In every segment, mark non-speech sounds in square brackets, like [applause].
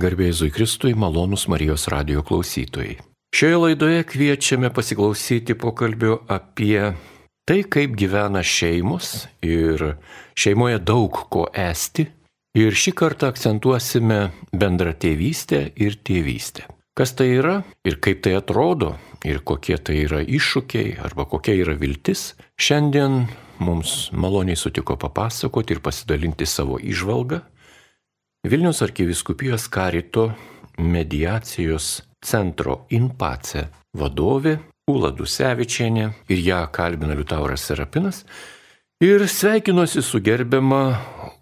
Garbėjai Kristui malonus Marijos radio klausytojai. Šioje laidoje kviečiame pasiklausyti pokalbio apie tai, kaip gyvena šeimos ir šeimoje daug ko esti. Ir šį kartą akcentuosime bendrą tėvystę ir tėvystę. Kas tai yra ir kaip tai atrodo ir kokie tai yra iššūkiai arba kokia yra viltis, šiandien mums maloniai sutiko papasakoti ir pasidalinti savo išvalgą Vilnius arkiviskupijos karito mediacijos centro Inpace vadovė Ula Dusevičienė ir ją kalbina Liutauras Serapinas. Ir sveikinuosi su gerbiama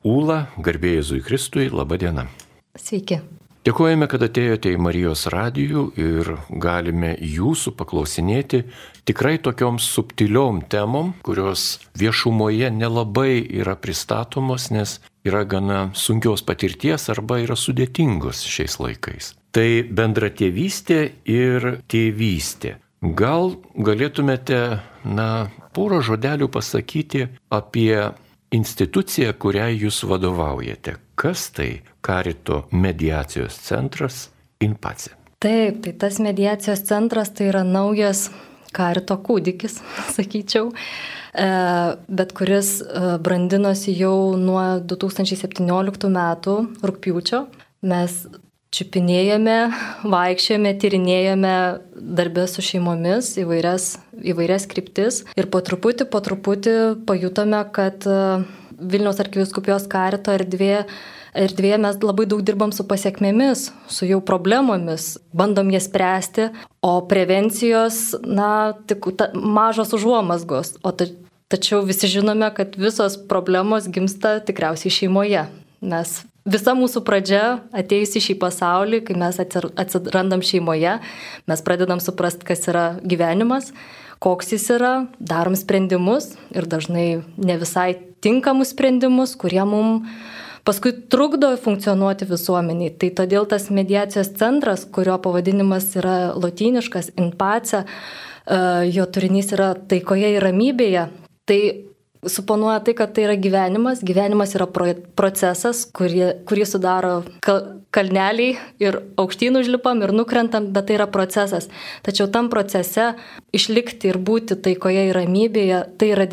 Ula, garbėjai Zui Kristui, laba diena. Sveiki. Dėkojame, kad atėjote į Marijos radijų ir galime jūsų paklausinėti tikrai tokiom subtiliom temom, kurios viešumoje nelabai yra pristatomos, nes yra gana sunkios patirties arba yra sudėtingos šiais laikais. Tai bendra tėvystė ir tėvystė. Gal galėtumėte, na, porą žodelių pasakyti apie instituciją, kuriai jūs vadovaujate. Kas tai Karito mediacijos centras Inpace? Taip, tai tas mediacijos centras tai yra naujas Karito kūdikis, [laughs] sakyčiau, e, bet kuris e, brandinosi jau nuo 2017 metų rūpiučio. Mes čiupinėjome, vaikščiojame, tyrinėjome darbę su šeimomis įvairias, įvairias kryptis ir po truputį, po truputį pajutome, kad e, Vilniaus arkiviskupijos karito erdvė erdvėje mes labai daug dirbam su pasiekmėmis, su jau problemomis, bandom jas spręsti, o prevencijos, na, tik ta, mažos užuomasgos. O ta, tačiau visi žinome, kad visos problemos gimsta tikriausiai šeimoje. Nes Visa mūsų pradžia atėjusi šį pasaulį, kai mes atsirandam šeimoje, mes pradedam suprasti, kas yra gyvenimas, koks jis yra, darom sprendimus ir dažnai ne visai tinkamus sprendimus, kurie mums paskui trukdo funkcionuoti visuomeniai. Tai todėl tas mediacijos centras, kurio pavadinimas yra lotyniškas, inpace, jo turinys yra taikoje ir ramybėje, tai suponuoja tai, kad tai yra gyvenimas, gyvenimas yra pro, procesas, kurį, kurį sudaro kal, kalneliai ir aukštyn užlipam ir nukrentam, bet tai yra procesas. Tačiau tam procese išlikti ir būti taikoje ir ramybėje, tai yra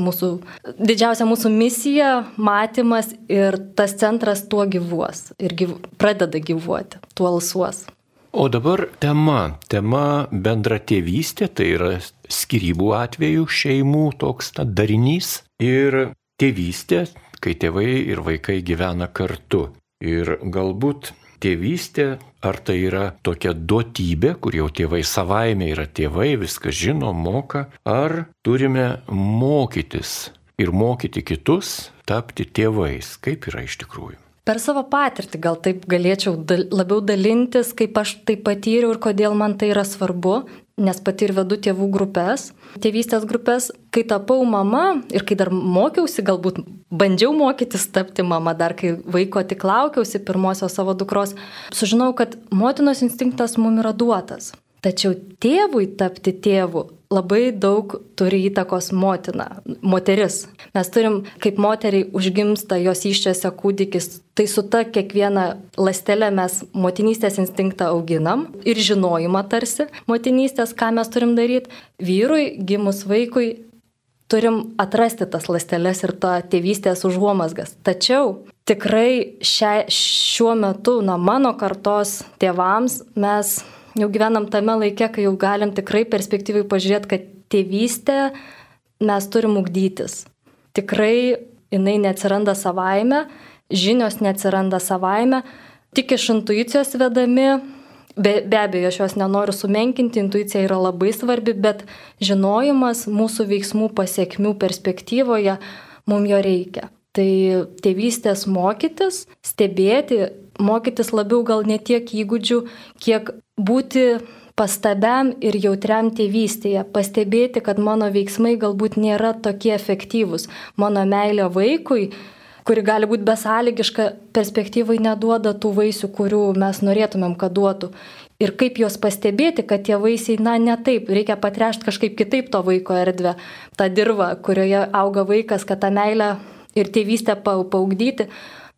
mūsų, didžiausia mūsų misija, matymas ir tas centras tuo gyvuos ir gyv, pradeda gyvuoti, tuo alsuos. O dabar tema. Tema bendra tėvystė, tai yra skirybų atveju šeimų toks ta darinys. Ir tėvystė, kai tėvai ir vaikai gyvena kartu. Ir galbūt tėvystė, ar tai yra tokia duotybė, kur jau tėvai savaime yra tėvai, viską žino, moka, ar turime mokytis ir mokyti kitus tapti tėvais, kaip yra iš tikrųjų. Per savo patirtį gal taip galėčiau dal, labiau dalintis, kaip aš tai patyriau ir kodėl man tai yra svarbu, nes pati ir vedu tėvų grupės, tėvystės grupės, kai tapau mama ir kai dar mokiausi, galbūt bandžiau mokytis tapti mama, dar kai vaiko tik laukiausi pirmosios savo dukros, sužinau, kad motinos instinktas mums yra duotas. Tačiau tėvui tapti tėvu labai daug turi įtakos motina, moteris. Mes turim, kaip moteriai užgimsta jos iščiose kūdikis, tai su ta kiekviena lastelė mes motinystės instinktą auginam ir žinojimą tarsi motinystės, ką mes turim daryti. Vyrui gimus vaikui turim atrasti tas lastelės ir tą tėvystės užuomasgas. Tačiau tikrai šia, šiuo metu, na, mano kartos tėvams mes jau gyvenam tame laike, kai jau galim tikrai perspektyvai pažiūrėti, kad tėvystė mes turim ugdytis. Tikrai jinai neatsiranda savaime, žinios neatsiranda savaime, tik iš intuicijos vedami. Be, be abejo, aš jos nenoriu sumenkinti, intuicija yra labai svarbi, bet žinojimas mūsų veiksmų pasiekmių perspektyvoje mums jo reikia. Tai tėvystės mokytis, stebėti, mokytis labiau gal ne tiek įgūdžių, kiek būti pastabiam ir jautriam tėvystėje, pastebėti, kad mano veiksmai galbūt nėra tokie efektyvūs. Mano meilė vaikui, kuri gali būti besąlygiška, perspektyvai neduoda tų vaisių, kurių mes norėtumėm, kad duotų. Ir kaip juos pastebėti, kad tie vaisiai, na, ne taip, reikia patrešti kažkaip kitaip to vaiko erdvę, tą dirbą, kurioje auga vaikas, kad tą meilę ir tėvystę paugdyti.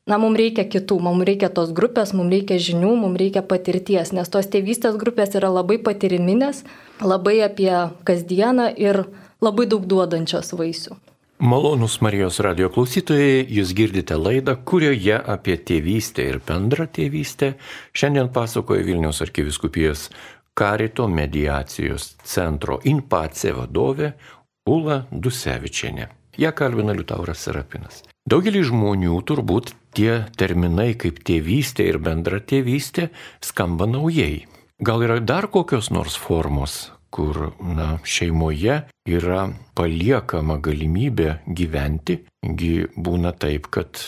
Na, mums reikia kitų, mums reikia tos grupės, mums reikia žinių, mums reikia patirties, nes tos tėvystės grupės yra labai patiriminės, labai apie kasdieną ir labai daug duodančios vaisių. Malonus Marijos radio klausytojai, jūs girdite laidą, kurioje apie tėvystę ir bendrą tėvystę šiandien pasakoja Vilnius arkiviskupijos Karito mediacijos centro Inpace vadovė Ula Dusevičienė. Ja kalbina Liutauras Serapinas. Daugelį žmonių turbūt tie terminai kaip tėvystė ir bendra tėvystė skamba naujai. Gal yra dar kokios nors formos, kur na, šeimoje yra paliekama galimybė gyventi, gi būna taip, kad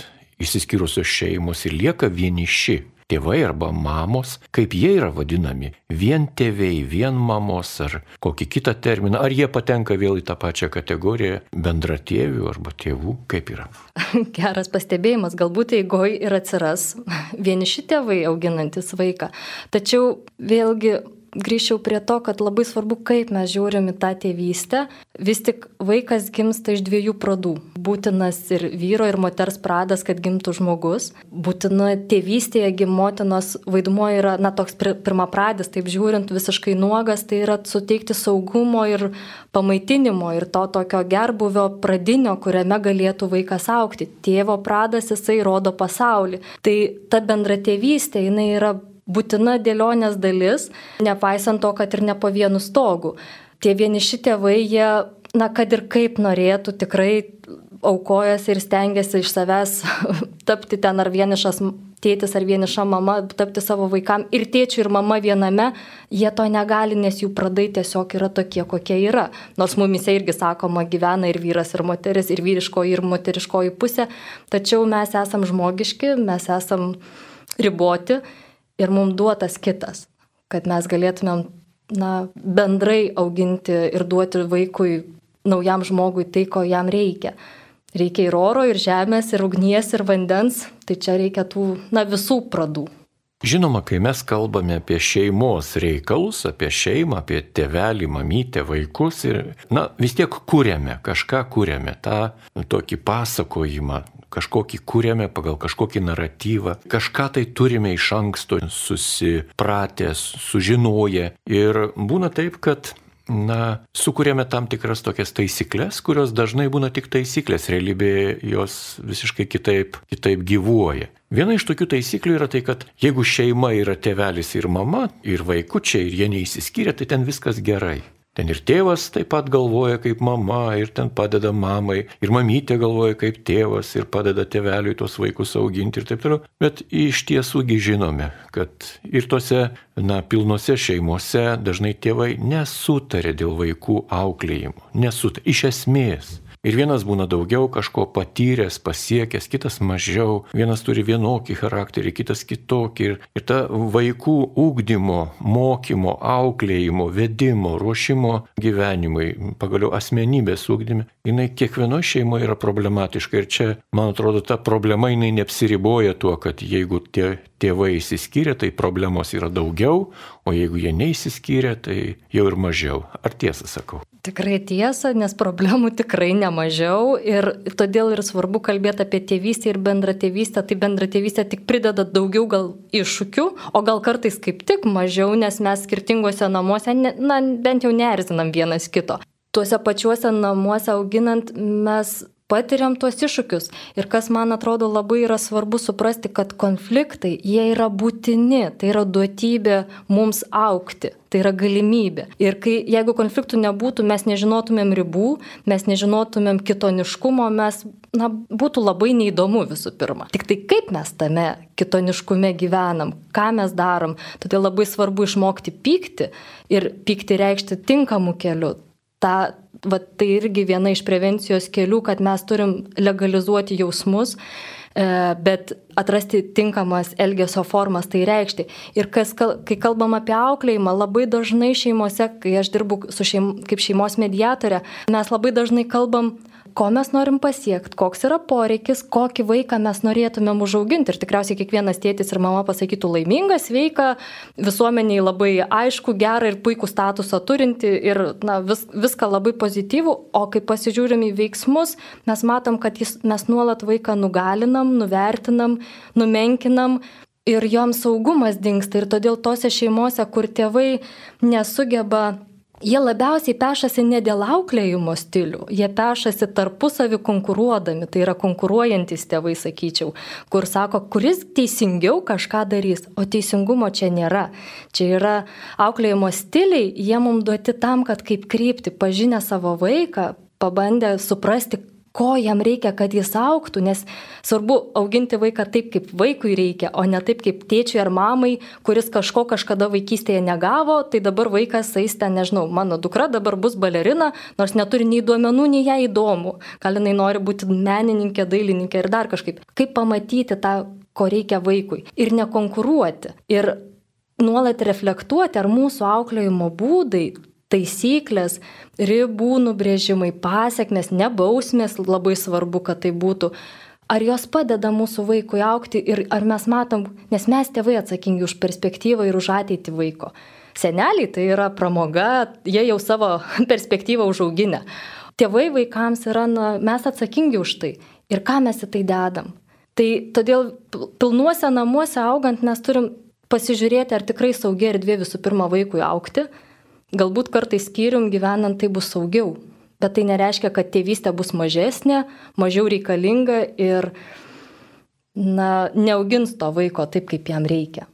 išsiskyrusios šeimos ir lieka vieniši tėvai arba mamos, kaip jie yra vadinami, vien tėvai, vien mamos ar kokį kitą terminą, ar jie patenka vėl į tą pačią kategoriją bendratėvių arba tėvų, kaip yra. [laughs] Geras pastebėjimas, galbūt eigoje ir atsiras vieniši tėvai auginantis vaiką. Tačiau vėlgi grįžčiau prie to, kad labai svarbu, kaip mes žiūrim į tą tėvystę. Vis tik vaikas gimsta iš dviejų pradų. Būtinas ir vyro, ir moters pradas, kad gimtų žmogus. Būtina tėvystėje motinos vaidmuo yra, na, toks pirmą pradis, taip žiūrint, visiškai nuogas, tai yra suteikti saugumo ir pamaitinimo ir to tokio gerbuvio pradinio, kuriame galėtų vaikas aukti. Tėvo pradas jisai rodo pasaulį. Tai ta bendra tėvystė, jinai yra būtina dėlionės dalis, nepaisant to, kad ir ne po vienu stogu. Tie vieniši tėvai, jie, na, kad ir kaip norėtų, tikrai aukojasi ir stengiasi iš savęs [laughs] tapti ten ar vienišas tėtis ar vieniša mama, tapti savo vaikam ir tėčių ir mama viename, jie to negali, nes jų pradai tiesiog yra tokie, kokie yra. Nors mumise irgi sakoma, gyvena ir vyras, ir moteris, ir vyriškoji, ir moteriškoji pusė, tačiau mes esam žmogiški, mes esam riboti ir mums duotas kitas, kad mes galėtumėm na, bendrai auginti ir duoti vaikui, naujam žmogui tai, ko jam reikia. Reikia ir oro, ir žemės, ir ugnies, ir vandens, tai čia reikia tų, na, visų pradų. Žinoma, kai mes kalbame apie šeimos reikalus, apie šeimą, apie tėvelį, mamytę, vaikus ir, na, vis tiek kūrėme, kažką kūrėme, tą tokį pasakojimą, kažkokį kūrėme pagal kažkokį naratyvą, kažką tai turime iš anksto susipratę, sužinoję. Ir būna taip, kad na, sukūrėme tam tikras tokias taisyklės, kurios dažnai būna tik taisyklės, realybėje jos visiškai kitaip, kitaip gyvuoja. Viena iš tokių taisyklių yra tai, kad jeigu šeima yra tėvelis ir mama, ir vaikučiai, ir jie neįsiskyrė, tai ten viskas gerai. Ten ir tėvas taip pat galvoja kaip mama ir ten padeda mamai, ir mamytė galvoja kaip tėvas ir padeda tėveliui tuos vaikus auginti ir taip toliau. Bet iš tiesųgi žinome, kad ir tose, na, pilnose šeimose dažnai tėvai nesutarė dėl vaikų auklėjimo. Nesutarė. Iš esmės. Ir vienas būna daugiau kažko patyręs, pasiekęs, kitas mažiau, vienas turi vienokį charakterį, kitas kitokį. Ir, ir ta vaikų ūkdymo, mokymo, auklėjimo, vedimo, ruošimo gyvenimui, pagaliau asmenybės ūkdyme, jinai kiekvienoje šeimoje yra problematiška. Ir čia, man atrodo, ta problema jinai neapsiriboja tuo, kad jeigu tie tėvai įsiskyrė, tai problemos yra daugiau, o jeigu jie neįsiskyrė, tai jau ir mažiau. Ar tiesą sakau? Tikrai tiesa, nes problemų tikrai nemažiau ir todėl ir svarbu kalbėti apie tėvystę ir bendrą tėvystę. Tai bendra tėvystė tik prideda daugiau gal iššūkių, o gal kartais kaip tik mažiau, nes mes skirtingose namuose, na, bent jau nerzinam vienas kito. Tuose pačiuose namuose auginant mes patiriam tuos iššūkius. Ir kas man atrodo labai yra svarbu suprasti, kad konfliktai, jie yra būtini, tai yra duotybė mums aukti, tai yra galimybė. Ir kai, jeigu konfliktų nebūtų, mes nežinotumėm ribų, mes nežinotumėm kitoniškumo, mes, na, būtų labai neįdomu visų pirma. Tik tai kaip mes tame kitoniškume gyvenam, ką mes darom, todėl labai svarbu išmokti pykti ir pykti reikšti tinkamų kelių. Ta, va, tai irgi viena iš prevencijos kelių, kad mes turim legalizuoti jausmus, e, bet atrasti tinkamas elgesio formas tai reikšti. Ir kas, kai kalbam apie auklėjimą, labai dažnai šeimose, kai aš dirbu šeim, kaip šeimos mediatorė, mes labai dažnai kalbam ko mes norim pasiekti, koks yra poreikis, kokį vaiką mes norėtumėm užauginti. Ir tikriausiai kiekvienas tėtis ir mama pasakytų laimingą, sveiką, visuomeniai labai aišku, gerą ir puikų statusą turinti ir na, vis, viską labai pozityvų, o kai pasižiūrim į veiksmus, mes matom, kad jis, mes nuolat vaiką nugalinam, nuvertinam, numenkinam, ir joms saugumas dinksta. Ir todėl tose šeimose, kur tėvai nesugeba Jie labiausiai pešasi ne dėl auklėjimo stilių, jie pešasi tarpusavį konkuruodami, tai yra konkuruojantis tėvai, sakyčiau, kur sako, kuris teisingiau kažką darys, o teisingumo čia nėra. Čia yra auklėjimo stiliai, jie mums duoti tam, kad kaip krypti, pažinę savo vaiką, pabandę suprasti, ko jam reikia, kad jis auktų, nes svarbu auginti vaiką taip, kaip vaikui reikia, o ne taip, kaip tėčiui ar mamai, kuris kažko kažkada vaikystėje negavo, tai dabar vaikas eis ten, nežinau, mano dukra dabar bus balerina, nors neturi nei duomenų, nei ją įdomu. Gal jinai nori būti menininkė, dailininkė ir dar kažkaip. Kaip pamatyti tą, ko reikia vaikui ir nekonkuruoti. Ir nuolat reflektuoti, ar mūsų auklėjimo būdai taisyklės, ribų nubrėžimai, pasiekmes, nebausmės, labai svarbu, kad tai būtų. Ar jos padeda mūsų vaikui aukti ir ar mes matom, nes mes tėvai atsakingi už perspektyvą ir už ateitį vaiko. Seneliai tai yra pramoga, jie jau savo [laughs] perspektyvą užauginę. Tėvai vaikams yra, na, mes atsakingi už tai. Ir ką mes į tai dedam. Tai todėl pilnuose namuose augant mes turim pasižiūrėti, ar tikrai saugi erdvė visų pirma vaikui aukti, Galbūt kartais skyrium gyvenant tai bus saugiau, bet tai nereiškia, kad tėvystė bus mažesnė, mažiau reikalinga ir na, neaugins to vaiko taip, kaip jam reikia.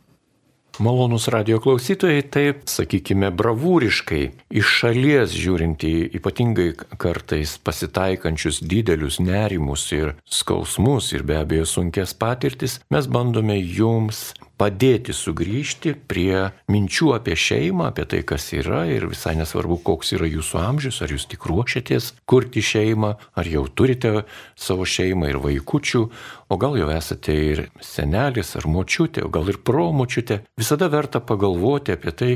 Malonus radio klausytojai, taip, sakykime, bravūriškai, iš šalies žiūrint į ypatingai kartais pasitaikančius didelius nerimus ir skausmus ir be abejo sunkes patirtis, mes bandome jums padėti sugrįžti prie minčių apie šeimą, apie tai, kas yra ir visai nesvarbu, koks yra jūsų amžius, ar jūs tik ruošiatės kurti šeimą, ar jau turite savo šeimą ir vaikučių, o gal jau esate ir senelis, ar močiutė, o gal ir promočiutė. Visada verta pagalvoti apie tai,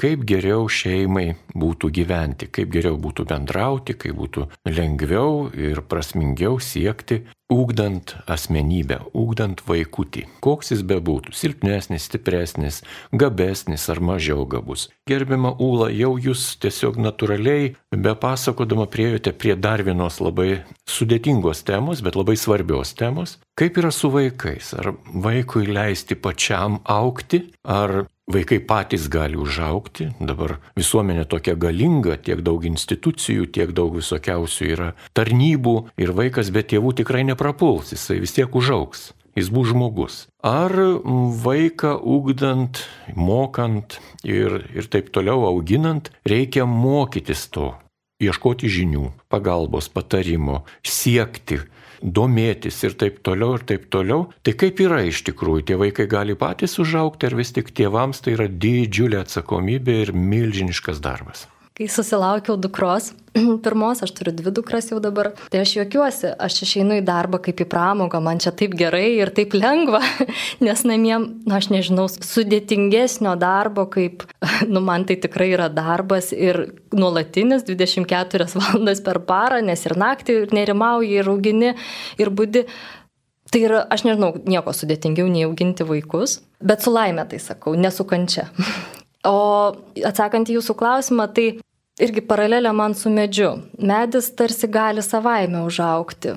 kaip geriau šeimai būtų gyventi, kaip geriau būtų bendrauti, kaip būtų lengviau ir prasmingiau siekti ūkdant asmenybę, ūkdant vaikutį, koks jis bebūtų - silpnesnis, stipresnis, gabesnis ar mažiau gabus. Gerbima Ūla, jau jūs tiesiog natūraliai, be pasakodama, priejote prie dar vienos labai sudėtingos temos, bet labai svarbios temos. Kaip yra su vaikais? Ar vaikui leisti pačiam aukti, ar Vaikai patys gali užaukti, dabar visuomenė tokia galinga, tiek daug institucijų, tiek daug visokiausių yra tarnybų. Ir vaikas be tėvų tikrai neprapuls, jisai vis tiek užauks, jis bus žmogus. Ar vaiką ugdant, mokant ir, ir taip toliau auginant, reikia mokytis to, ieškoti žinių, pagalbos, patarimo, siekti domėtis ir taip toliau ir taip toliau. Tai kaip yra iš tikrųjų, tie vaikai gali patys užaukti, ar vis tik tėvams tai yra didžiulė atsakomybė ir milžiniškas darbas kai susilaukiau dukros, [clears throat] pirmos, aš turiu dvi dukras jau dabar, tai aš juokiuosi, aš išeinu į darbą kaip į pramogą, man čia taip gerai ir taip lengva, [laughs] nes namie, na, aš nežinau, sudėtingesnio darbo, kaip, [laughs] nu, man tai tikrai yra darbas ir nuolatinis 24 [laughs] valandas per parą, nes ir naktį ir nerimauji, ir augini, ir būdi. Tai yra, aš nežinau, nieko sudėtingiau nei auginti vaikus, bet su laime tai sakau, nesukančia. O atsakant į jūsų klausimą, tai irgi paralelė man su medžiu. Medis tarsi gali savaime užaukti.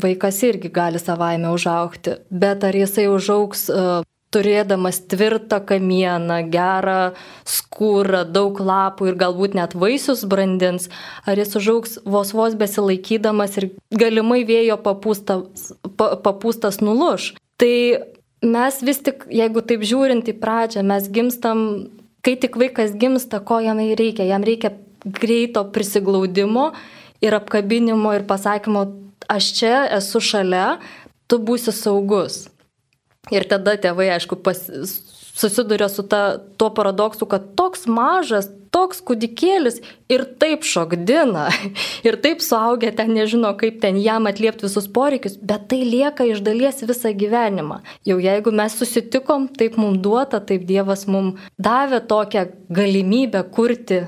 Vaikas irgi gali savaime užaukti. Bet ar jisai užauks uh, turėdamas tvirtą kamieną, gerą skūrą, daug lapų ir galbūt net vaisius brandins, ar jis užauks vos vos besilaikydamas ir galimai vėjo papūstas, pa, papūstas nuluš. Tai mes vis tik, jeigu taip žiūrint į pradžią, mes gimstam, kai tik vaikas gimsta, ko jam reikia, jam reikia greito prisiglaudimo ir apkabinimo ir pasakymo, aš čia esu šalia, tu būsi saugus. Ir tada tėvai, aišku, pas, susiduria su ta, tuo paradoksu, kad toks mažas, toks kūdikėlis ir taip šokdina, [laughs] ir taip suaugę ten nežino, kaip ten jam atliepti visus poreikius, bet tai lieka iš dalies visą gyvenimą. Jau jeigu mes susitikom, taip mums duota, taip Dievas mums davė tokią galimybę kurti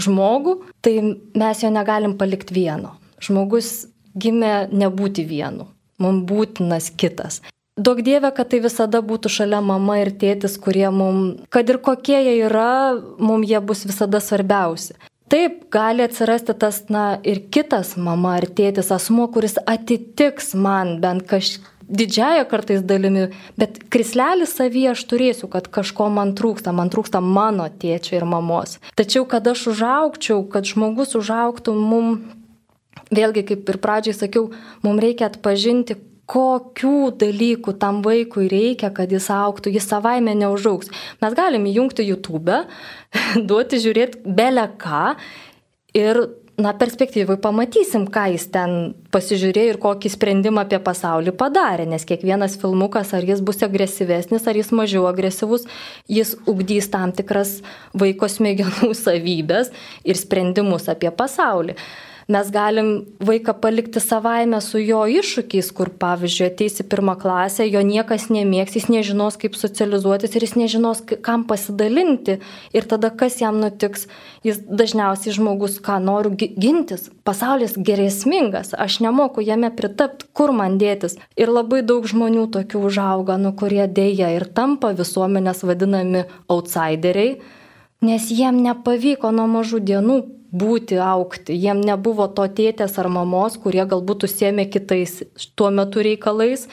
žmogų, tai mes jo negalim palikti vieno. Žmogus gimė nebūti vienu, mums būtinas kitas. Daug dievė, kad tai visada būtų šalia mama ir tėtis, kurie mums, kad ir kokie jie yra, mums jie bus visada svarbiausi. Taip, gali atsirasti tas, na, ir kitas mama ar tėtis asmo, kuris atitiks man bent kažkiek didžiaja kartais dalimi, bet krislelį savyje aš turėsiu, kad kažko man trūksta, man trūksta mano tėčio ir mamos. Tačiau, kad aš užaukčiau, kad žmogus užauktų, mum, vėlgi kaip ir pradžiai sakiau, mums reikia atpažinti, kokių dalykų tam vaikui reikia, kad jis auktų, jis savaime neužauks. Mes galime įjungti YouTube, [laughs] duoti žiūrėti belę ką ir na, perspektyvai pamatysim, ką jis ten pasižiūrėjo ir kokį sprendimą apie pasaulį padarė, nes kiekvienas filmukas, ar jis bus agresyvesnis, ar jis mažiau agresyvus, jis ugdys tam tikras vaiko smegenų [laughs] savybės ir sprendimus apie pasaulį mes galim vaiką palikti savaime su jo iššūkiais, kur pavyzdžiui ateis į pirmą klasę, jo niekas nemėgs, jis nežinos, kaip socializuotis ir jis nežinos, kam pasidalinti. Ir tada kas jam nutiks, jis dažniausiai žmogus, ką noriu gintis, pasaulis geresmingas, aš nemoku jame pritapti, kur man dėtis. Ir labai daug žmonių tokių užauga, nu kurie dėja ir tampa visuomenės vadinami outsideriai, nes jiem nepavyko nuo mažų dienų būti, aukti. Jiem nebuvo to tėtės ar mamos, kurie galbūt užsiemė kitais tuo metu reikalais.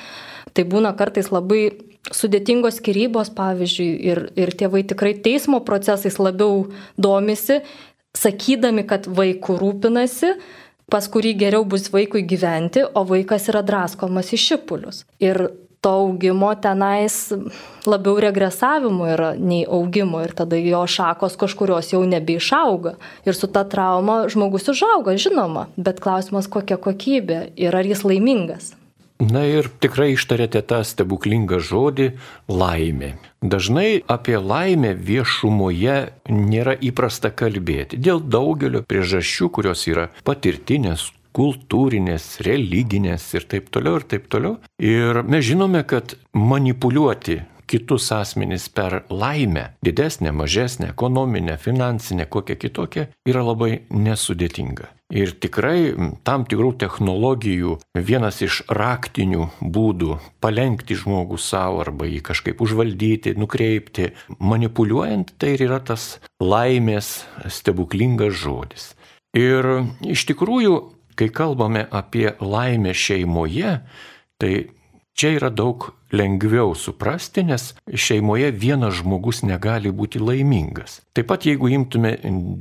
Tai būna kartais labai sudėtingos skirybos, pavyzdžiui, ir, ir tėvai tikrai teismo procesais labiau domisi, sakydami, kad vaikų rūpinasi, pas kurį geriau bus vaikui gyventi, o vaikas yra draskomas į šipulius. Ir to augimo tenais labiau regresavimo yra nei augimo ir tada jo šakos kažkurios jau nebeišauga. Ir su ta trauma žmogus užauga, žinoma, bet klausimas kokia kokybė ir ar jis laimingas. Na ir tikrai ištarėte tą stebuklingą žodį laimė. Dažnai apie laimę viešumoje nėra įprasta kalbėti dėl daugelio priežasčių, kurios yra patirtinės, kultūrinės, religinės ir taip toliau ir taip toliau. Ir mes žinome, kad manipuliuoti kitus asmenys per laimę, didesnę, mažesnę, ekonominę, finansinę, kokią kitokią, yra labai nesudėtinga. Ir tikrai tam tikrų technologijų vienas iš raktinių būdų palenkti žmogų savo arba jį kažkaip užvaldyti, nukreipti, manipuliuojant, tai ir yra tas laimės stebuklingas žodis. Ir iš tikrųjų Kai kalbame apie laimę šeimoje, tai čia yra daug lengviau suprasti, nes šeimoje vienas žmogus negali būti laimingas. Taip pat jeigu imtume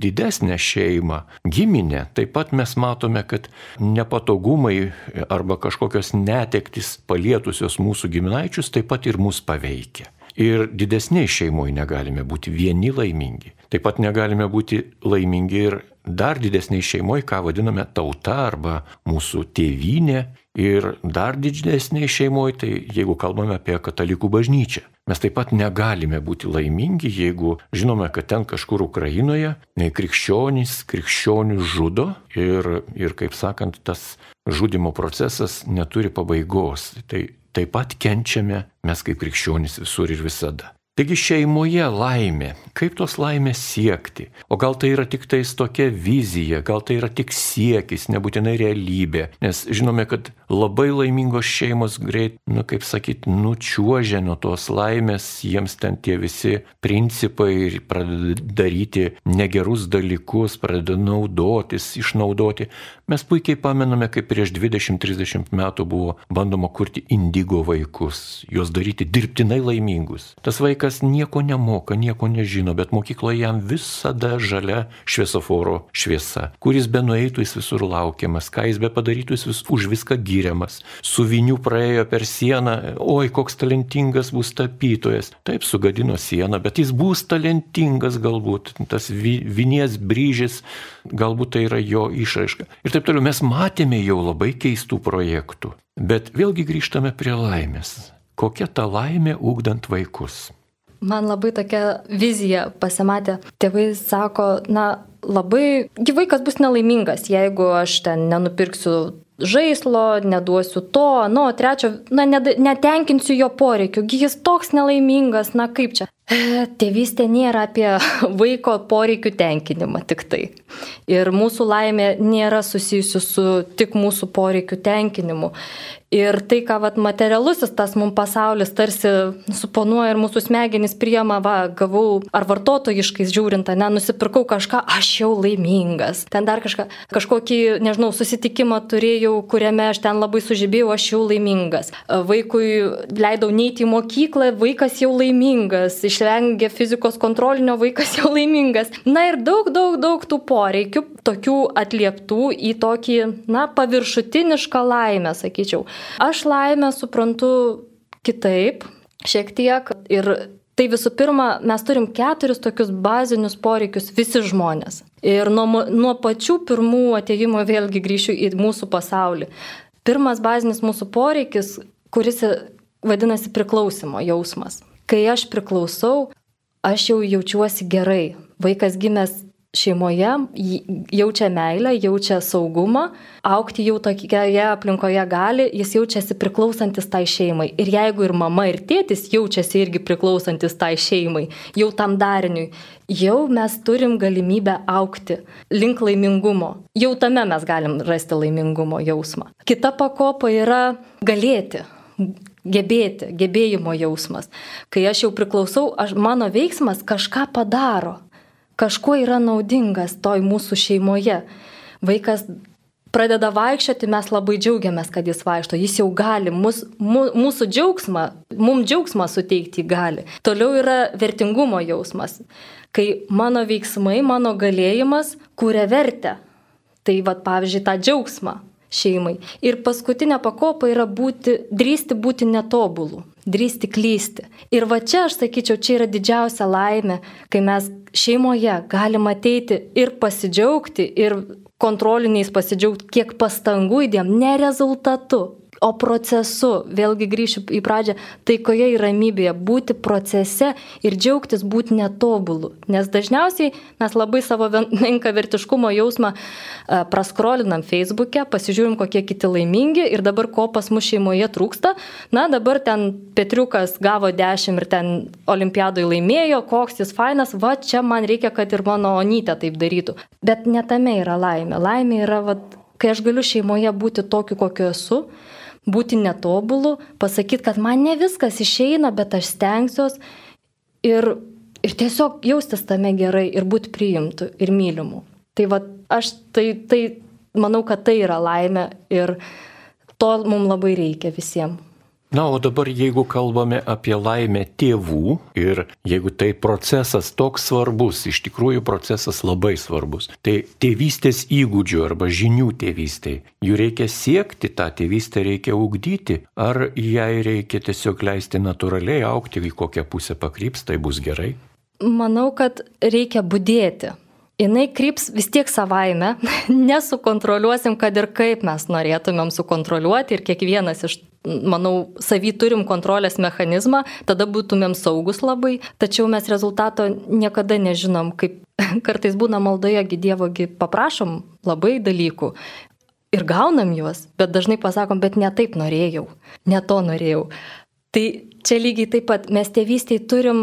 didesnę šeimą, giminę, taip pat mes matome, kad nepatogumai arba kažkokios netektis palietusios mūsų giminaičius taip pat ir mus paveikia. Ir didesniai šeimoje negalime būti vieni laimingi. Taip pat negalime būti laimingi ir dar didesniai šeimoje, ką vadiname tauta arba mūsų tėvynė. Ir dar didesniai šeimoje, tai jeigu kalbame apie katalikų bažnyčią. Mes taip pat negalime būti laimingi, jeigu žinome, kad ten kažkur Ukrainoje krikščionys krikščionių žudo ir, ir, kaip sakant, tas žudimo procesas neturi pabaigos. Tai taip pat kenčiame mes kaip krikščionys visur ir visada. Taigi šeimoje laimė, kaip tos laimės siekti? O gal tai yra tik tais tokia vizija, gal tai yra tik siekis, nebūtinai realybė, nes žinome, kad labai laimingos šeimos greit, nu kaip sakyt, nučiuožia nuo tos laimės, jiems ten tie visi principai ir pradeda daryti negerus dalykus, pradeda naudotis, išnaudoti. Mes puikiai pamename, kaip prieš 20-30 metų buvo bandoma kurti indigo vaikus, juos daryti dirbtinai laimingus. Tas vaikas vaikas nieko nemoka, nieko nežino, bet mokykloje jam visada žalia šviesoforo šviesa. Kuris be nueitų, jis visur laukiamas, ką jis be padarytų, jis vis, už viską gyriamas. Su viniu praėjo per sieną, oi, koks talentingas bus tapytojas. Taip sugadino sieną, bet jis bus talentingas galbūt. Tas vi, vinies bryžis, galbūt tai yra jo išraiška. Ir taip toliau mes matėme jau labai keistų projektų. Bet vėlgi grįžtame prie laimės. Kokia ta laimė ūkdant vaikus? Man labai tokia vizija pasimatė. Tėvai sako, na, labai, gyvaikas bus nelaimingas, jeigu aš ten nenupirksiu žaislo, neduosiu to, nu, trečio, na, netenkinsiu jo poreikių, jis toks nelaimingas, na kaip čia. [sighs] Tėvystė nėra apie [laughs] vaiko poreikių tenkinimą tik tai. Ir mūsų laimė nėra susijusi su tik mūsų poreikių tenkinimu. Ir tai, ką vat, materialusis tas mums pasaulis tarsi suponuoja ir mūsų smegenys priema, va, gavau, ar vartotojiškais žiūrint, ne, nusipirkau kažką, aš jau laimingas. Ten dar kažką, kažkokį, nežinau, susitikimą turėjau, kuriame aš ten labai sužibėjau, aš jau laimingas. Vaikui leidau neiti į mokyklą, vaikas jau laimingas. Išvengė fizikos kontrolinio, vaikas jau laimingas. Na ir daug, daug, daug tų poreikių, tokių atlieptų į tokį, na, paviršutinišką laimę, sakyčiau. Aš laimę suprantu kitaip, šiek tiek. Ir tai visų pirma, mes turim keturis tokius bazinius poreikius visi žmonės. Ir nuo, nuo pačių pirmų ateimo vėlgi grįšiu į mūsų pasaulį. Pirmas bazinis mūsų poreikis, kuris vadinasi priklausimo jausmas. Kai aš priklausau, aš jau jaučiuosi gerai. Vaikas gimęs šeimoje jaučia meilę, jaučia saugumą, aukti jau tokioje aplinkoje gali, jis jaučiasi priklausantis tai šeimai. Ir jeigu ir mama, ir tėtis jaučiasi irgi priklausantis tai šeimai, jau tam dariniui, jau mes turim galimybę aukti link laimingumo. Jau tame mes galim rasti laimingumo jausmą. Kita pakopa yra galėti gebėti, gebėjimo jausmas. Kai aš jau priklausau, aš, mano veiksmas kažką padaro kažkuo yra naudingas toj mūsų šeimoje. Vaikas pradeda vaikščioti, mes labai džiaugiamės, kad jis vaikšto, jis jau gali, mus, mu, mūsų džiaugsmą, mums džiaugsmą suteikti gali. Toliau yra vertingumo jausmas, kai mano veiksmai, mano galėjimas kūrė vertę. Tai vad, pavyzdžiui, tą džiaugsmą šeimai. Ir paskutinė pakopa yra būti, drįsti būti netobulų, drįsti klysti. Ir va čia aš sakyčiau, čia yra didžiausia laimė, kai mes šeimoje galim ateiti ir pasidžiaugti, ir kontroliniais pasidžiaugti, kiek pastangų įdėm, ne rezultatu, o procesu, vėlgi grįšiu į pradžią, taikoje ir ramybėje, būti procese ir džiaugtis būti netobulu. Nes dažniausiai mes labai savo menką [laughs] vertiškumo jausmą e, praskrolinam Facebook'e, pasižiūrim, kokie kiti laimingi ir dabar ko pas mus šeimoje trūksta. Na, dabar ten Petriukas gavo 10 ir ten olimpiadoje laimėjo, koks jis fainas, va čia man reikia, kad ir mano onytė taip darytų. Bet netame yra laimė. Laimė yra, va, kai aš galiu šeimoje būti tokiu, kokiu esu, būti netobulu, pasakyti, kad man ne viskas išeina, bet aš stengsiuos ir, ir tiesiog jaustis tame gerai ir būti priimtų ir mylimų. Tai va, aš tai, tai manau, kad tai yra laimė ir to mums labai reikia visiems. Na, o dabar jeigu kalbame apie laimę tėvų ir jeigu tai procesas toks svarbus, iš tikrųjų procesas labai svarbus, tai tėvystės įgūdžių arba žinių tėvystėje, jų reikia siekti, tą tėvystę reikia ugdyti, ar jai reikia tiesiog leisti natūraliai aukti, į kokią pusę pakryps, tai bus gerai? Manau, kad reikia būdėti jinai kryps vis tiek savaime, [laughs] nesukontroliuosim, kad ir kaip mes norėtumėm sukontroliuoti ir kiekvienas iš, manau, savy turim kontrolės mechanizmą, tada būtumėm saugus labai, tačiau mes rezultato niekada nežinom, kaip [laughs] kartais būna maldoje, Dievogi paprašom labai dalykų. Ir gaunam juos, bet dažnai pasakom, bet ne taip norėjau, ne to norėjau. Tai čia lygiai taip pat mes tėvystėje turim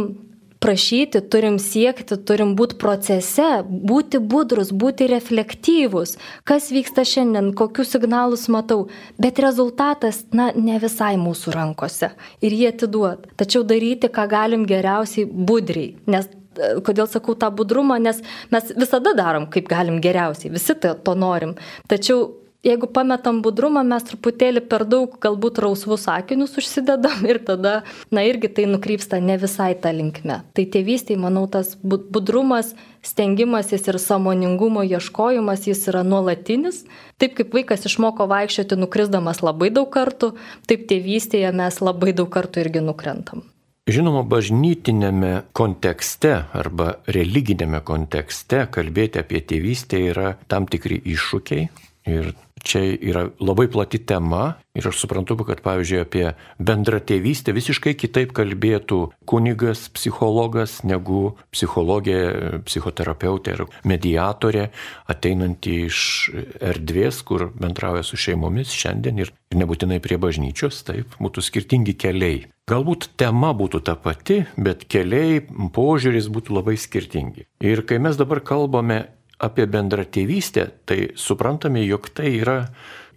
prašyti, turim siekti, turim būti procese, būti budrus, būti reflektyvus, kas vyksta šiandien, kokius signalus matau, bet rezultatas, na, ne visai mūsų rankose ir jie atiduot. Tačiau daryti, ką galim geriausiai budriai, nes e, kodėl sakau tą budrumą, nes mes visada darom, kaip galim geriausiai, visi to, to norim. Tačiau jeigu pametam budrumą, mes truputėlį per daug galbūt rausvus sakinius užsidedam ir tada, na irgi tai nukrypsta ne visai tą linkmę. Tai tėvystėje, manau, tas budrumas, stengimasis ir samoningumo ieškojimas, jis yra nuolatinis. Taip kaip vaikas išmoko vaikščioti nukrisdamas labai daug kartų, taip tėvystėje mes labai daug kartų irgi nukrentam. Žinoma, bažnytinėme kontekste arba religinėme kontekste kalbėti apie tėvystę yra tam tikri iššūkiai, Ir čia yra labai plati tema ir aš suprantu, kad pavyzdžiui apie bendrą tėvystę visiškai kitaip kalbėtų kunigas, psichologas negu psichologė, psichoterapeutė ir mediatorė, ateinanti iš erdvės, kur bendrauja su šeimomis šiandien ir nebūtinai prie bažnyčios, taip, būtų skirtingi keliai. Galbūt tema būtų ta pati, bet keliai, požiūris būtų labai skirtingi. Ir kai mes dabar kalbame apie bendratėvystę, tai suprantame, jog tai yra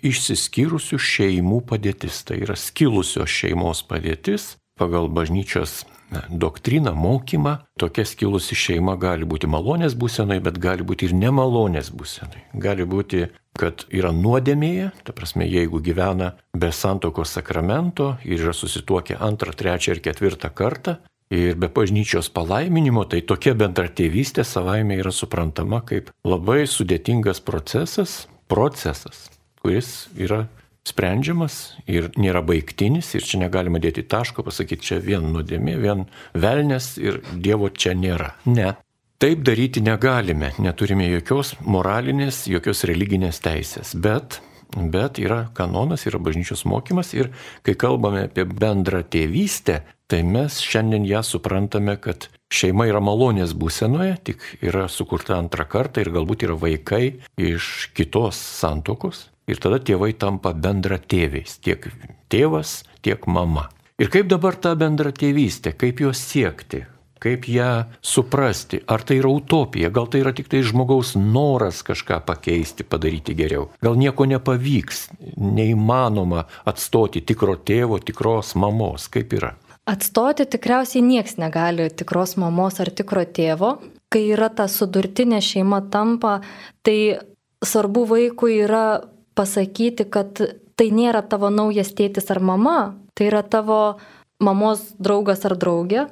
išsiskyrusių šeimų padėtis, tai yra skilusios šeimos padėtis pagal bažnyčios doktriną, mokymą. Tokia skilusi šeima gali būti malonės būsenai, bet gali būti ir nemalonės būsenai. Gali būti, kad yra nuodėmėje, ta prasme, jeigu gyvena be santokos sakramento ir yra susituokę antrą, trečią ir ketvirtą kartą, Ir be bažnyčios palaiminimo, tai tokia bendratėvystė savaime yra suprantama kaip labai sudėtingas procesas, procesas, kuris yra sprendžiamas ir nėra baigtinis ir čia negalima dėti taško, pasakyti čia vien nuodėmė, vien velnės ir Dievo čia nėra. Ne. Taip daryti negalime, neturime jokios moralinės, jokios religinės teisės, bet bet yra kanonas, yra bažnyčios mokymas ir kai kalbame apie bendrą tėvystę, tai mes šiandien ją suprantame, kad šeima yra malonės būsenoje, tik yra sukurta antrą kartą ir galbūt yra vaikai iš kitos santokos ir tada tėvai tampa bendra tėviais, tiek tėvas, tiek mama. Ir kaip dabar ta bendra tėvystė, kaip jos siekti, kaip ją suprasti. Ar tai yra utopija, gal tai yra tik tai žmogaus noras kažką pakeisti, padaryti geriau. Gal nieko nepavyks, neįmanoma atstoti tikro tėvo, tikros mamos, kaip yra. Atstoti tikriausiai nieks negali tikros mamos ar tikro tėvo. Kai yra ta sudurtinė šeima tampa, tai svarbu vaikui yra pasakyti, kad tai nėra tavo naujas tėtis ar mama, tai yra tavo mamos draugas ar draugė,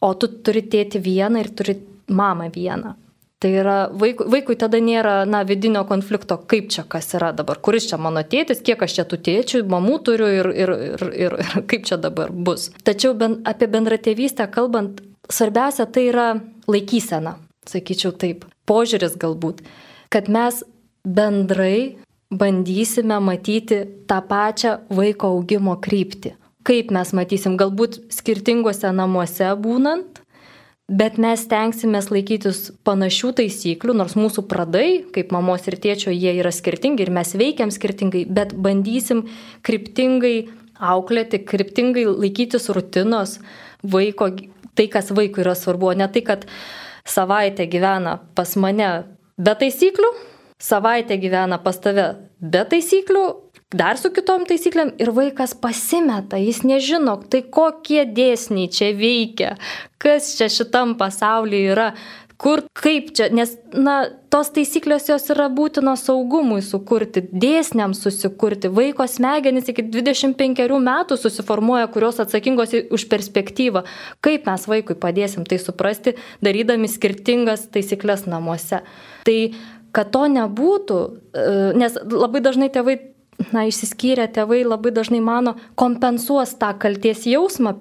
o tu turi tėti vieną ir turi mamą vieną. Tai yra, vaikui, vaikui tada nėra, na, vidinio konflikto, kaip čia kas yra dabar, kuris čia mano tėtis, kiek aš čia tų tėčių, mamų turiu ir, ir, ir, ir, ir [laughs] kaip čia dabar bus. Tačiau ben, apie bendratėvystę kalbant, svarbiausia tai yra laikysena, sakyčiau taip, požiūris galbūt, kad mes bendrai bandysime matyti tą pačią vaiko augimo kryptį kaip mes matysim, galbūt skirtingose namuose būnant, bet mes tenksimės laikytis panašių taisyklių, nors mūsų pradai, kaip mamos ir tėčio, jie yra skirtingi ir mes veikiam skirtingai, bet bandysim kryptingai auklėti, kryptingai laikytis rutinos vaiko, tai kas vaikui yra svarbu, ne tai, kad savaitę gyvena pas mane be taisyklių, savaitę gyvena pas tave be taisyklių, dar su kitom taisyklėm ir vaikas pasimeta, jis nežino, tai kokie dėsniai čia veikia, kas čia šitam pasaulyje yra, kur, kaip čia, nes, na, tos taisyklės jos yra būtinos saugumui sukurti, dėsniams susikurti. Vaiko smegenys iki 25 metų susiformuoja, kurios atsakingos už perspektyvą. Kaip mes vaikui padėsim tai suprasti, darydami skirtingas taisyklės namuose. Tai kad to nebūtų, e, nes labai dažnai tėvai na, išsiskyrę tėvai labai dažnai mano, kompensuos tą kalties jausmą,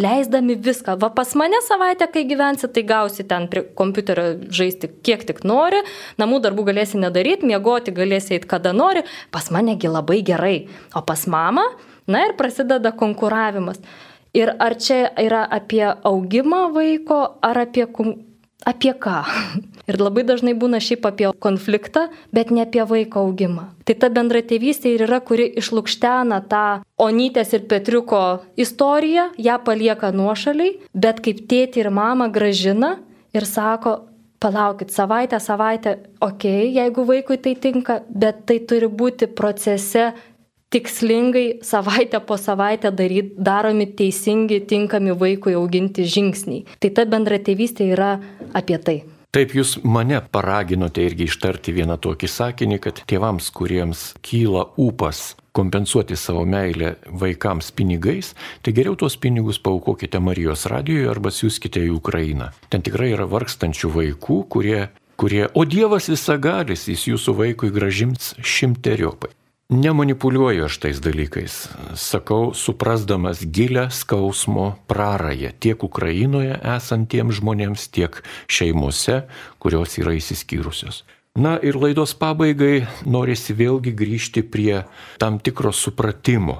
leisdami viską. Va pas mane savaitę, kai gyvensi, tai gausi ten prie kompiuterio žaisti kiek tik nori, namų darbų galėsi nedaryti, miegoti galėsi eiti kada nori, pas manegi labai gerai. O pas mamą, na ir prasideda konkuravimas. Ir ar čia yra apie augimą vaiko, ar apie apie ką. [laughs] Ir labai dažnai būna šiaip apie konfliktą, bet ne apie vaiko augimą. Tai ta bendra tėvystė ir yra, kuri išlūkštena tą Onytės ir Petriuko istoriją, ją palieka nuošaliai, bet kaip tėti ir mama gražina ir sako, palaukit, savaitę, savaitę, okei, okay, jeigu vaikui tai tinka, bet tai turi būti procese tikslingai savaitę po savaitę daryt, daromi teisingi, tinkami vaikui auginti žingsniai. Tai ta bendra tėvystė yra apie tai. Taip jūs mane paraginote irgi ištarti vieną tokį sakinį, kad tėvams, kuriems kyla ūpas kompensuoti savo meilę vaikams pinigais, tai geriau tuos pinigus paukokite Marijos radijoje arba siūskite į Ukrainą. Ten tikrai yra vargstančių vaikų, kurie, kurie o Dievas visagalis, jis jūsų vaikui gražims šimteriopai. Nemanipuliuoju aš tais dalykais. Sakau, suprasdamas gilę skausmo prarąją tiek Ukrainoje esantiems žmonėms, tiek šeimose, kurios yra įsiskyrusios. Na ir laidos pabaigai norisi vėlgi grįžti prie tam tikro supratimo.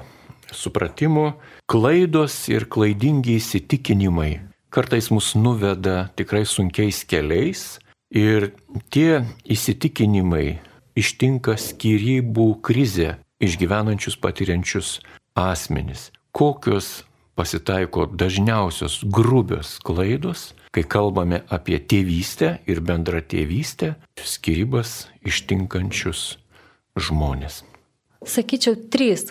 Supratimo, klaidos ir klaidingi įsitikinimai kartais mus nuveda tikrai sunkiais keliais ir tie įsitikinimai ištinka skirybų krizę išgyvenančius patiriančius asmenis. Kokios pasitaiko dažniausios grubios klaidos, kai kalbame apie tėvystę ir bendrą tėvystę, skirybas ištinkančius žmonės. Sakyčiau, trys.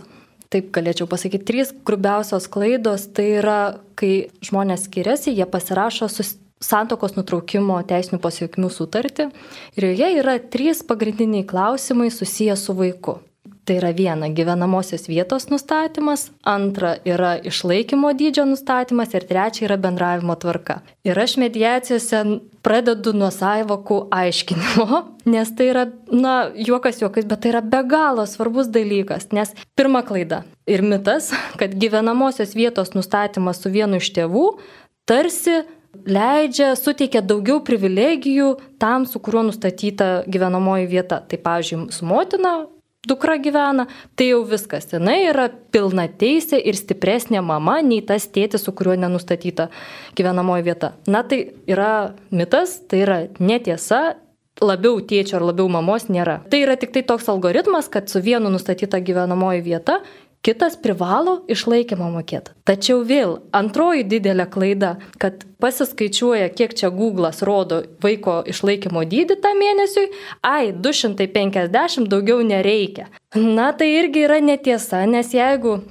Taip galėčiau pasakyti, trys grubiausios klaidos tai yra, kai žmonės skiriasi, jie pasirašo sus, santokos nutraukimo teisinių pasiekmių sutartį ir joje yra trys pagrindiniai klausimai susiję su vaiku. Tai yra viena gyvenamosios vietos nustatymas, antra yra išlaikymo dydžio nustatymas ir trečia yra bendravimo tvarka. Ir aš mediacijose pradedu nuo savokų aiškinimo, [laughs] nes tai yra, na, juokas juokas, bet tai yra be galo svarbus dalykas, nes pirma klaida ir mitas, kad gyvenamosios vietos nustatymas su vienu iš tėvų tarsi leidžia, suteikia daugiau privilegijų tam, su kuriuo nustatyta gyvenamoji vieta. Tai, pavyzdžiui, su motina dukra gyvena, tai jau viskas. Jinai yra pilna teisė ir stipresnė mama nei tas tėtis, su kuriuo nenustatyta gyvenamoji vieta. Na tai yra mitas, tai yra netiesa. Labiau tėčio ar labiau mamos nėra. Tai yra tik tai toks algoritmas, kad su vienu nustatyta gyvenamoji vieta kitas privalo išlaikymą mokėti. Tačiau vėl antroji didelė klaida, kad pasiskaičiuoja, kiek čia Google'as rodo vaiko išlaikymo dydį tą mėnesiui, ai, 250 daugiau nereikia. Na tai irgi yra netiesa, nes jeigu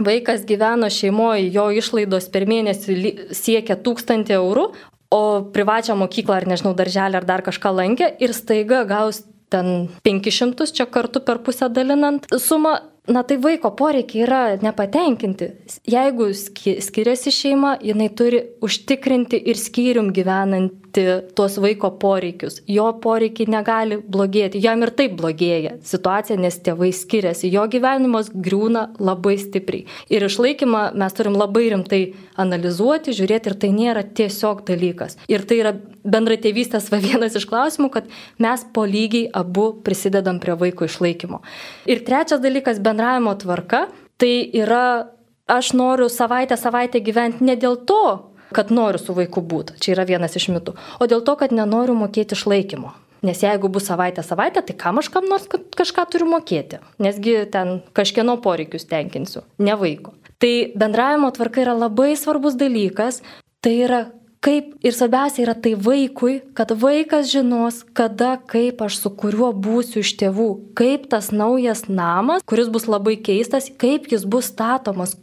vaikas gyveno šeimoje, jo išlaidos per mėnesį siekia 1000 eurų, o privačią mokyklą ar nežinau, darželį ar dar kažką lankė ir staiga gaus ten 500 čia kartu per pusę dalinant sumą, na tai vaiko poreikiai yra nepatenkinti. Jeigu skiriasi šeima, jinai turi užtikrinti ir skyrium gyvenant atitikti tuos vaiko poreikius. Jo poreikiai negali blogėti, jam ir taip blogėja situacija, nes tėvai skiriasi, jo gyvenimas griūna labai stipriai. Ir išlaikymą mes turim labai rimtai analizuoti, žiūrėti ir tai nėra tiesiog dalykas. Ir tai yra bendra tėvystės va vienas iš klausimų, kad mes po lygiai abu prisidedam prie vaiko išlaikymo. Ir trečias dalykas - bendravimo tvarka. Tai yra aš noriu savaitę savaitę gyventi ne dėl to, kad noriu su vaiku būti. Čia yra vienas iš mitų. O dėl to, kad nenoriu mokėti išlaikymo. Nes jeigu bus savaitę savaitę, tai kam aš kam nors kažką turiu mokėti. Nesgi ten kažkieno poreikius tenkinsiu, ne vaiko. Tai bendravimo tvarka yra labai svarbus dalykas. Tai yra kaip ir svarbiausia yra tai vaikui, kad vaikas žinos, kada, kaip aš su kuriuo būsiu iš tėvų, kaip tas naujas namas, kuris bus labai keistas, kaip jis bus statomas,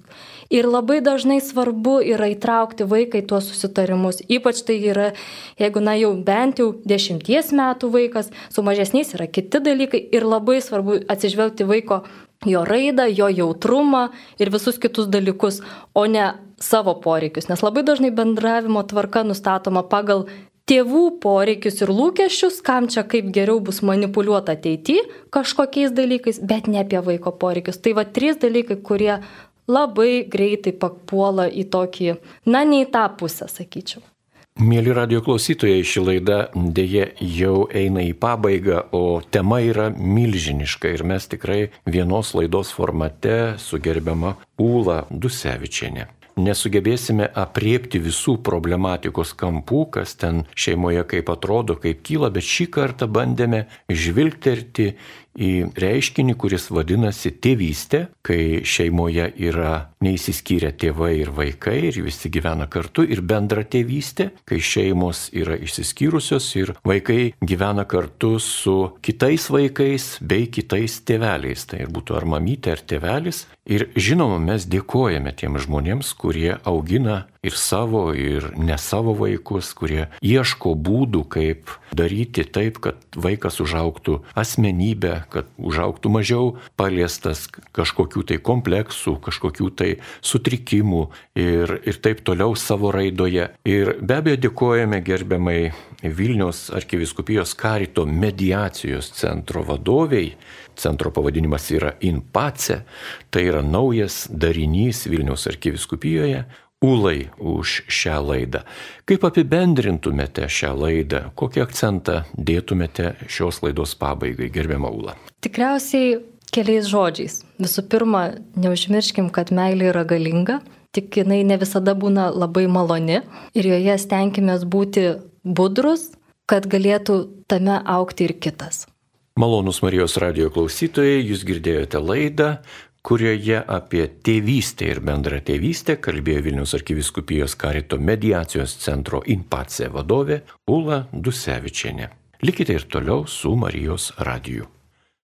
Ir labai dažnai svarbu yra įtraukti vaiką į tuos susitarimus. Ypač tai yra, jeigu, na jau bent jau dešimties metų vaikas, su mažesniais yra kiti dalykai ir labai svarbu atsižvelgti vaiko jo raidą, jo jautrumą ir visus kitus dalykus, o ne savo poreikius. Nes labai dažnai bendravimo tvarka nustatoma pagal tėvų poreikius ir lūkesčius, kam čia kaip geriau bus manipuliuota ateityje kažkokiais dalykais, bet ne apie vaiko poreikius. Tai va trys dalykai, kurie labai greitai papuola į tokį, na, ne į tą pusę, sakyčiau. Mėly radio klausytojai, ši laida dėje jau eina į pabaigą, o tema yra milžiniška ir mes tikrai vienos laidos formate su gerbiama Ūla Dusevičiane nesugebėsime apriepti visų problematikos kampų, kas ten šeimoje kaip atrodo, kaip kyla, bet šį kartą bandėme žvilgterti į reiškinį, kuris vadinasi tėvystė, kai šeimoje yra neįsiskyrę tėvai ir vaikai ir visi gyvena kartu, ir bendra tėvystė, kai šeimos yra išsiskyrusios ir vaikai gyvena kartu su kitais vaikais bei kitais tėveliais. Tai ir būtų ar mamytė, ar tėvelis. Ir žinoma, mes dėkojame tiem žmonėms, kurie augina ir savo, ir ne savo vaikus, kurie ieško būdų, kaip daryti taip, kad vaikas užauktų asmenybę, kad užauktų mažiau paliestas kažkokių tai kompleksų, kažkokių tai sutrikimų ir, ir taip toliau savo raidoje. Ir be abejo dėkojame gerbiamai Vilnius arkiviskupijos karito mediacijos centro vadoviai. Centro pavadinimas yra INPACE, tai yra naujas darinys Vilniaus arkiviskupijoje, Ulai už šią laidą. Kaip apibendrintumėte šią laidą, kokį akcentą dėtumėte šios laidos pabaigai, gerbiama Ula? Tikriausiai keliais žodžiais. Visų pirma, neužmirškim, kad meilė yra galinga, tik jinai ne visada būna labai maloni ir joje stenkimės būti budrus, kad galėtų tame aukti ir kitas. Malonus Marijos radio klausytojai, jūs girdėjote laidą, kurioje apie tėvystę ir bendrą tėvystę kalbėjo Vilnius arkiviskupijos karito mediacijos centro Inpace vadovė Ula Dusevičiane. Likite ir toliau su Marijos radiju.